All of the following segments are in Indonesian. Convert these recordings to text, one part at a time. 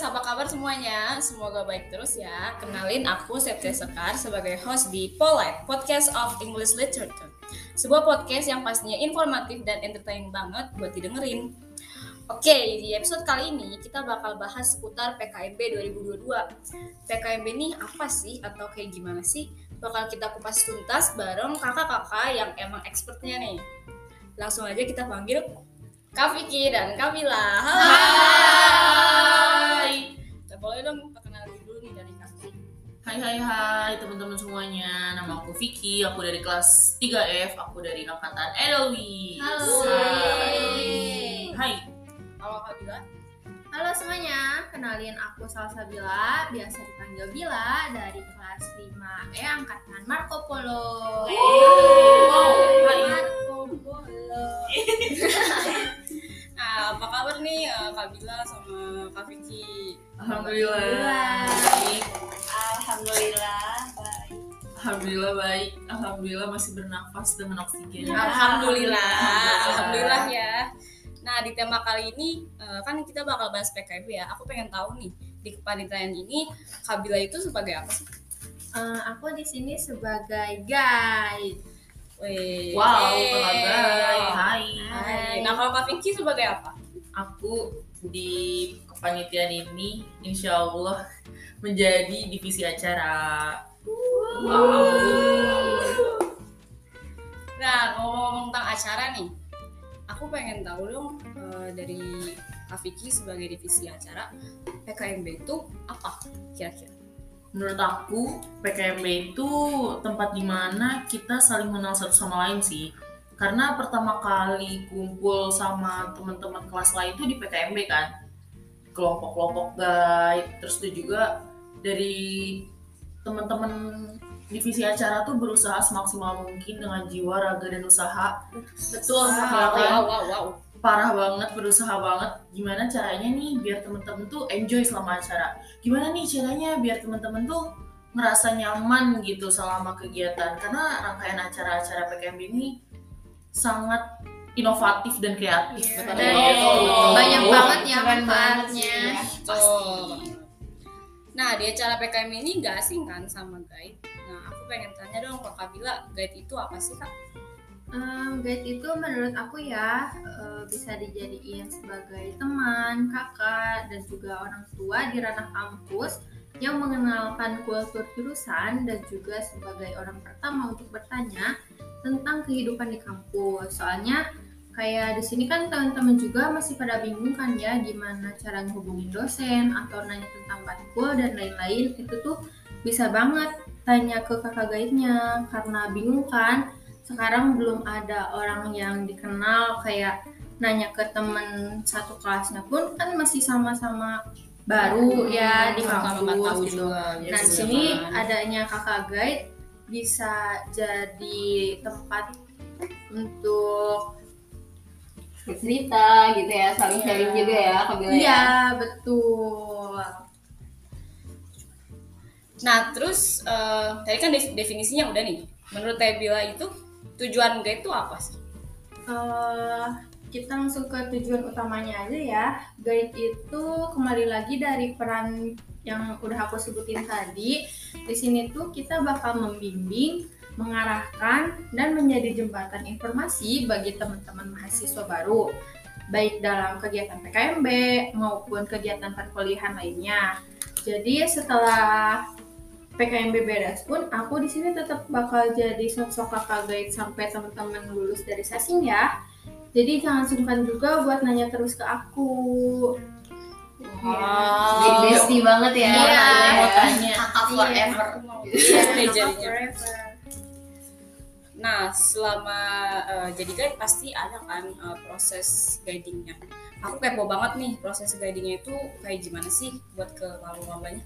apa kabar semuanya? Semoga baik terus ya. Kenalin aku Septia Sekar sebagai host di Polite, Podcast of English Literature. Sebuah podcast yang pastinya informatif dan entertaining banget buat didengerin. Oke, di episode kali ini kita bakal bahas seputar PKMB 2022. PKMB ini apa sih atau kayak gimana sih? Bakal kita kupas tuntas bareng kakak-kakak yang emang expertnya nih. Langsung aja kita panggil Kak Vicky dan Kamila. Halo. Hai. Boleh dong perkenalan dulu nih dari Kak Vicky. Hai hai hai teman-teman semuanya. Nama aku Vicky, aku dari kelas 3F, aku dari angkatan Edelweiss. Halo. Hai. Hai. Halo Kamila. Halo semuanya, kenalin aku Salsa Bila, biasa dipanggil Bila dari kelas 5E angkatan Marco Polo. Wow, hai. Marco Polo. Nah, apa kabar nih eh, Kak Bila sama Kak Vicky? Alhamdulillah. Baik. Alhamdulillah baik. Alhamdulillah baik. Alhamdulillah masih bernafas dengan oksigen. Alhamdulillah. Alhamdulillah. Alhamdulillah ya. Nah, di tema kali ini eh, kan kita bakal bahas PKB ya. Aku pengen tahu nih di kepanitiaan ini Kak Bila itu sebagai apa sih? Eh, aku di sini sebagai guide. Wih. Wow, guys. Hai. Hai. Nah, kalau Kak Vicky sebagai apa? Aku di kepanitiaan ini insya Allah menjadi divisi acara. Nah, ngomong-ngomong tentang acara nih, aku pengen tahu dong eh, dari Kak Vicky sebagai divisi acara PKMB itu apa kira-kira? Menurut aku, PKMB itu tempat di mana kita saling mengenal satu sama lain sih. Karena pertama kali kumpul sama teman-teman kelas lain itu di PKMB kan. Kelompok-kelompok guide, terus itu juga dari teman-teman divisi acara tuh berusaha semaksimal mungkin dengan jiwa, raga, dan usaha. Betul, Wow, ya kan? wow, wow, wow. parah banget berusaha banget gimana caranya nih biar temen-temen tuh enjoy selama acara gimana nih caranya biar temen-temen tuh ngerasa nyaman gitu selama kegiatan karena rangkaian acara-acara PKMB ini sangat inovatif dan kreatif Iya. Betul. Dan Betul. banyak Oh, banget ya manfaatnya. ya. Betul. Nah, di acara PKM ini nggak asing kan sama guide. Nah, aku pengen tanya dong Kak Bila, guide itu apa sih Kak? Em, guide itu menurut aku ya eh, bisa dijadiin sebagai teman, kakak, dan juga orang tua di ranah kampus yang mengenalkan kultur jurusan dan juga sebagai orang pertama untuk bertanya tentang kehidupan di kampus. Soalnya kayak di sini kan teman-teman juga masih pada bingung kan ya gimana cara ngehubungin dosen atau nanya tentang matkul dan lain-lain itu tuh bisa banget tanya ke kakak guide-nya karena bingung kan sekarang belum ada orang yang dikenal kayak nanya ke temen satu kelasnya pun kan masih sama-sama baru ya di kampus gitu. juga. Iya Nah di sih, sini kan. adanya kakak guide bisa jadi tempat untuk cerita gitu ya saling Iya. sharing juga ya Kabila ya iya betul Nah, terus eh, tadi kan def- definisinya udah nih. Menurut Teh Bila itu tujuan guide itu apa sih? Eh, kita langsung ke tujuan utamanya aja ya. Guide itu kembali lagi dari peran yang udah aku sebutin tadi. Di sini tuh kita bakal membimbing, mengarahkan, dan menjadi jembatan informasi bagi teman-teman mahasiswa baru, baik dalam kegiatan PKMB maupun kegiatan perkuliahan lainnya. Jadi setelah PKMB beres pun aku di sini tetap bakal jadi sosok kakak guide sampai teman-teman lulus dari sasing ya. Jadi jangan sungkan juga buat nanya terus ke aku. jadi bestie banget ya Iya. mau tanya kakak Iya. forever Iya, kakak jadinya. forever. Nah, selama eh, jadi guide pasti ada kan eh, proses guidingnya. Aku kepo banget nih proses guidingnya itu kayak gimana sih buat ke malu-malunya?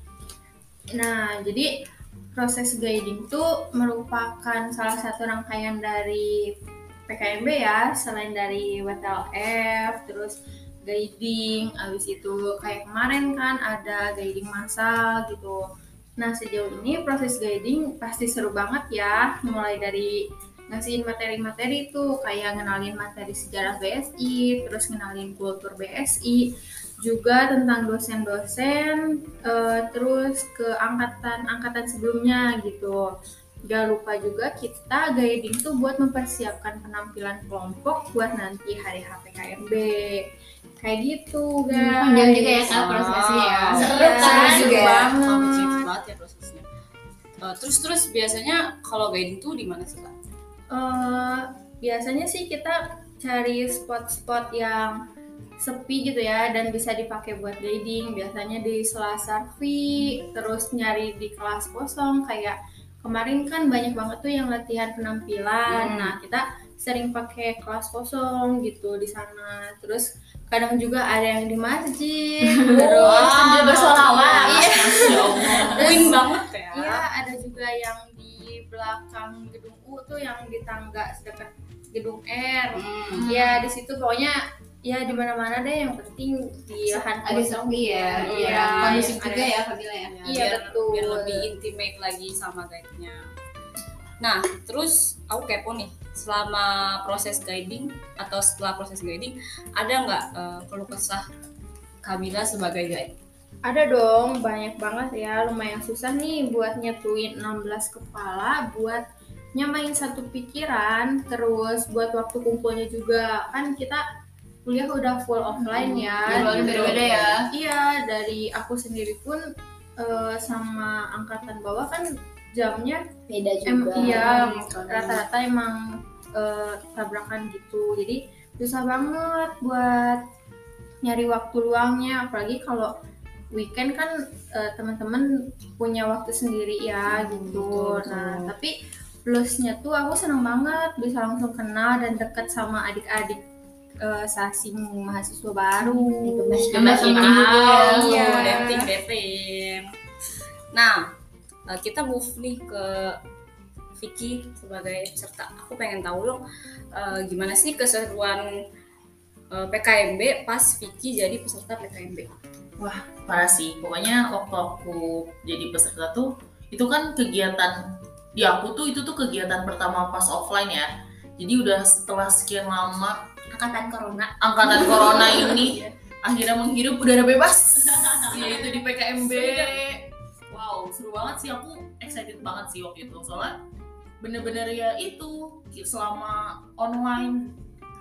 Nah, jadi proses guiding itu merupakan salah satu rangkaian dari PKMB ya, selain dari WTLF, terus guiding, habis itu kayak kemarin kan ada guiding massal gitu. Nah, sejauh ini proses guiding pasti seru banget ya, mulai dari ngasihin materi-materi tuh kayak ngenalin materi sejarah BSI, terus ngenalin kultur BSI, juga tentang dosen-dosen, eh, terus ke angkatan-angkatan sebelumnya gitu. Gak lupa juga kita guiding tuh buat mempersiapkan penampilan kelompok buat nanti hari HPKMB. Kayak gitu, guys. Panjang juga ya kak prosesnya ya. Wow. Seru kan? seru juga. banget. Ya prosesnya. Eh, terus terus biasanya kalau guiding tuh di mana sih kak? Eh, biasanya sih kita cari spot-spot yang sepi gitu ya dan bisa dipakai buat guiding biasanya di sela sarvi terus nyari di kelas kosong kayak kemarin kan banyak banget tuh yang latihan penampilan Hmm. nah kita sering pakai kelas kosong gitu di sana terus kadang juga ada yang di masjid terus sambil bersolawat. iya Ya Allah. Win banget ya. Iya, ada juga yang di belakang gedung U tuh yang di tangga dekat gedung R. Hmm. Ya di situ pokoknya ya di mana-mana deh yang penting di lahan Ada sepi ya. Iya, Kondusif ada- juga ya Kabila ya. Ya, Iya, betul. biar lebih intimate lagi sama guide-nya. Nah, terus aku kepo nih, selama proses guiding atau setelah proses guiding, ada nggak eh, keluh kesah Kabila sebagai guide? Ada dong, banyak banget ya. Lumayan susah nih buat nyatuin 16 kepala buat nyamain satu pikiran, terus buat waktu kumpulnya juga. Kan kita kuliah udah full offline ya. Jadwalnya beda-beda ya. Iya, dari aku sendiri pun eh, sama angkatan bawah kan jamnya Beda em, juga. iya Hmm, rata-rata emang eh, tabrakan gitu. Jadi susah banget buat nyari waktu luangnya, apalagi kalau weekend kan eh, teman-teman punya waktu sendiri ya gitu. betul, betul. Nah, tapi plusnya tuh aku seneng banget bisa langsung kenal dan deket sama adik-adik eh, sasing mahasiswa baru. Gemes-gemes Iya. juga ya. Iya. dating dating. Nah, eh, kita move nih ke Vicky sebagai peserta. Aku pengen tahu dong eh, gimana sih keseruan eh, PKMB pas Vicky jadi peserta PKMB. parah sih pokoknya waktu aku jadi peserta tuh itu kan kegiatan di aku tuh itu tuh kegiatan pertama pas offline ya jadi udah setelah sekian lama Angkatan Corona. angkatan corona ini akhirnya menghirup udara bebas. Yaitu di PKMB wow seru banget sih. Aku excited banget sih waktu itu. Soalnya bener-bener ya itu selama online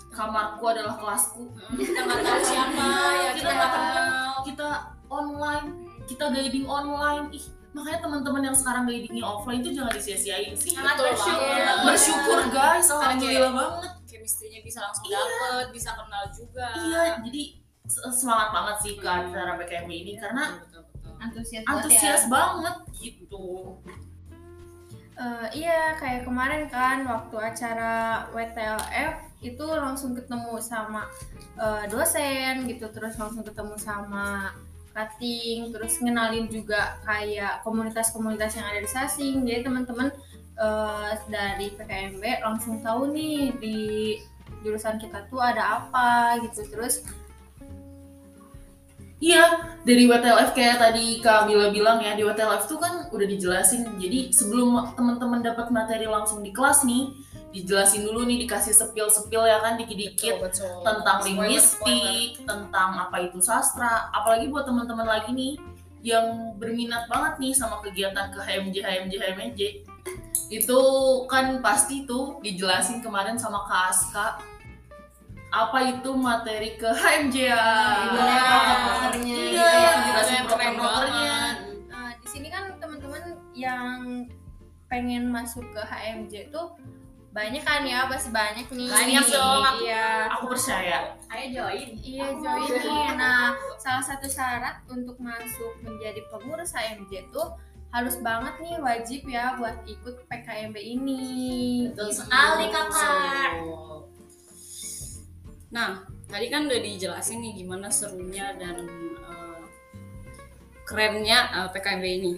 kamarku adalah kelasku. Kita nggak tahu siapa ya, kita nggak kenal. kita online kita guiding online. Ih makanya teman-teman yang sekarang guidingnya offline itu jangan disia-siain sih. Sangat bersyukur. banget. bersyukur guys. Alhamdulillah banget Chemistry-nya bisa langsung Iya. dapet, bisa kenal juga. iya jadi se- semangat banget sih ke acara PKMB ini karena Betul, betul, betul. Antusias banget ya. antusias banget gitu Eh, iya, kayak kemarin kan waktu acara WTLF itu langsung ketemu sama eh, dosen gitu, terus langsung ketemu sama cutting, terus ngenalin juga kayak komunitas-komunitas yang ada di Sasing. Jadi teman-teman eh, dari PKMB langsung tahu nih di jurusan kita tuh ada apa gitu. Terus Iya, dari WTLF kayak tadi Kak Bila bilang ya, di WTLF tuh kan udah dijelasin. Jadi sebelum teman-teman dapat materi langsung di kelas nih, dijelasin dulu nih, dikasih sepil-sepil ya kan, dikit-dikit Betul, betul. tentang Spoiler, linguistik, tentang apa itu sastra. Apalagi buat teman-teman lagi nih yang berminat banget nih sama kegiatan ke HMJ, HMJ, HMJ. Itu kan pasti tuh dijelasin kemarin sama Kak Aska apa itu materi ke HMJ ya. Gimana proker-prokernya Iya, gitu ya. jelasin Keren proker-prokernya. Nah, di sini kan teman-teman yang pengen masuk ke HMJ tuh banyak kan ya, pasti banyak nih. Banyak dong, aku- Iya. Aku percaya. Ayo join. Iya, join nih. Nah, salah satu syarat untuk masuk menjadi pengurus HMJ tuh harus banget nih wajib ya buat ikut PKMB ini. Betul Gitu. sekali kakak. Nah, tadi kan udah dijelasin nih gimana serunya dan eh, kerennya eh, PKMB ini.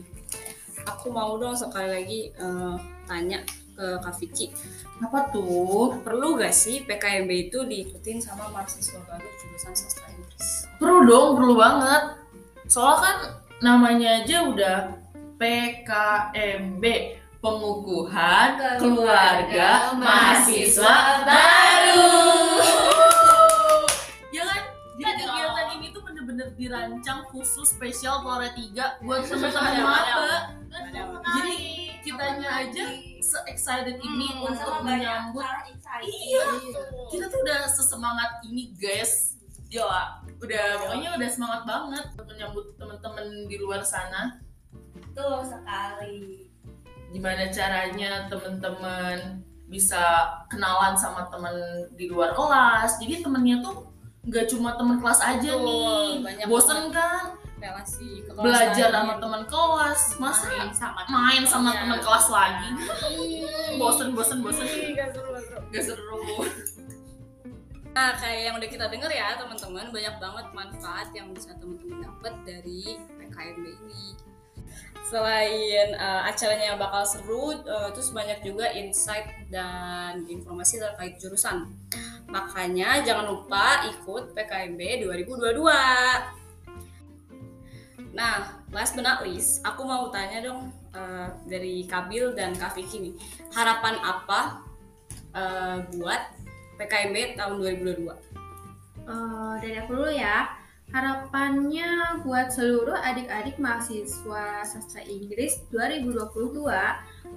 Aku mau dong sekali lagi eh, tanya ke Kak Vicky, Apa tuh? perlu gak sih PKMB itu diikutin sama mahasiswa baru jurusan sastra Inggris? Perlu dong, perlu banget. Soalnya kan namanya aja udah PKMB, Pengukuhan Keluarga Mahasiswa Baru. Ya kan? Jadi kegiatan ini tuh bener-bener dirancang khusus spesial Flora 3 buat teman-teman maba. ada. Jadi kitanya aja se-excited ini Hmm, untuk menyambut. Iya. kita tuh udah sesemangat ini guys gila udah pokoknya udah semangat banget menyambut teman-teman di luar sana Betul sekali. gimana caranya teman-teman bisa kenalan sama teman di luar kelas? Jadi temennya tuh nggak cuma teman kelas aja Betul, nih. banyak bosen kan? Relasi ke kelas belajar sama teman kelas. Masa Main sama main sama teman kelas lagi? Bosen bosen bosen. ih, gak seru, gak seru. gak seru. Nah, kayak yang udah kita denger ya teman-teman, banyak banget manfaat yang bisa teman-teman dapat dari PKMB ini. Selain eh, acaranya bakal seru, eh, terus banyak juga insight dan informasi terkait jurusan. Makanya jangan lupa ikut PKMB 2022. Nah, last but not least, aku mau tanya dong eh, dari Kabil dan Kak Vicky nih, harapan apa eh, buat PKMB tahun 2022? Eh, dari aku dulu ya. Harapannya buat seluruh adik-adik mahasiswa sastra Inggris 2022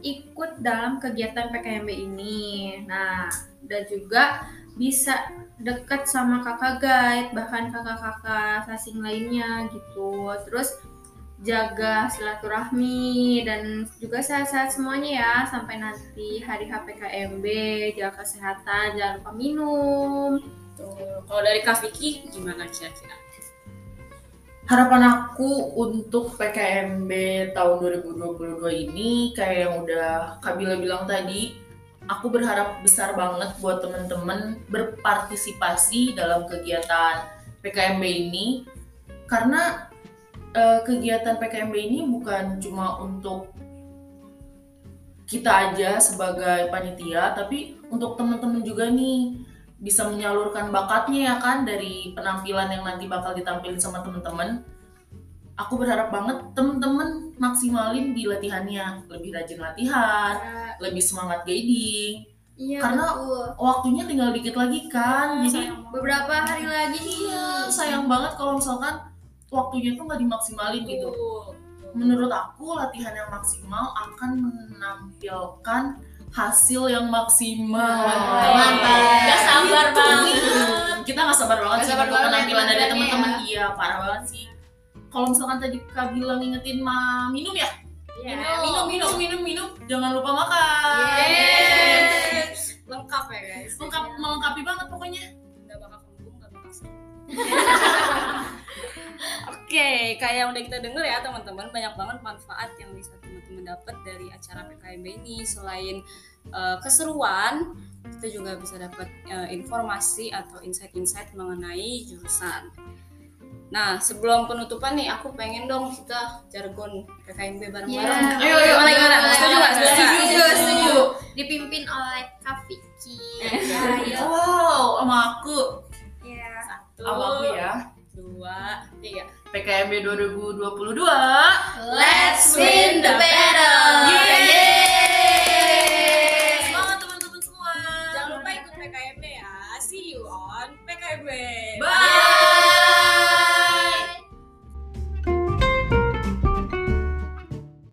ikut dalam kegiatan PKMB ini. Nah, dan juga bisa dekat sama kakak guide, bahkan kakak-kakak sasing lainnya gitu. Terus jaga silaturahmi dan juga sehat-sehat semuanya ya sampai nanti hari HPKMB, jaga kesehatan, jangan lupa minum. Kalau dari Kak Vicky gimana kira-kira? Harapan aku untuk PKMB tahun 2022 ini kayak yang udah Kabila bilang tadi aku berharap besar banget buat temen-temen berpartisipasi dalam kegiatan PKMB ini. Karena eh, kegiatan PKMB ini bukan cuma untuk kita aja sebagai panitia tapi untuk teman-teman juga nih bisa menyalurkan bakatnya ya kan dari penampilan yang nanti bakal ditampilin sama teman-teman. Aku berharap banget teman-teman maksimalin di latihannya, lebih rajin latihan, lebih semangat guiding. Iya Karena betul. Waktunya tinggal dikit lagi kan, jadi Beberapa hari lagi iya sayang banget kalau misalkan waktunya tuh nggak dimaksimalin gitu. Betul. Menurut aku latihan yang maksimal akan menampilkan hasil yang maksimal. Mantap. Gak sabar Gitu. banget. Kita nggak sabar banget Gak sih sabar untuk banget penampilan dari penampilannya teman-teman. Iya, parah banget sih. Kalau misalkan tadi Kak bilang ngingetin ma minum ya? Iya, minum, minum, minum, minum. Jangan lupa makan. Yeay. Lengkap ya guys. Lengkap, melengkapi banget pokoknya. Nggak bakal kembung, nggak bakal. Oke, kayak yang udah kita denger ya teman-teman, banyak banget manfaat yang bisa dapat dari acara PKMB ini. Selain eh, keseruan, kita juga bisa dapat eh, informasi atau insight-insight mengenai jurusan. Nah, sebelum penutupan nih, aku pengen dong kita jargon PKMB bareng-bareng. Iya. Ayo, ayo, gimana, gimana? Setuju nggak? Setuju? Setuju. Dipimpin oleh Kak Vicky. Iya. Wow, sama aku. Iya. Satu, Sama aku ya. 2022 PKMB 2022 Let's win the battle. yeah. Yeah.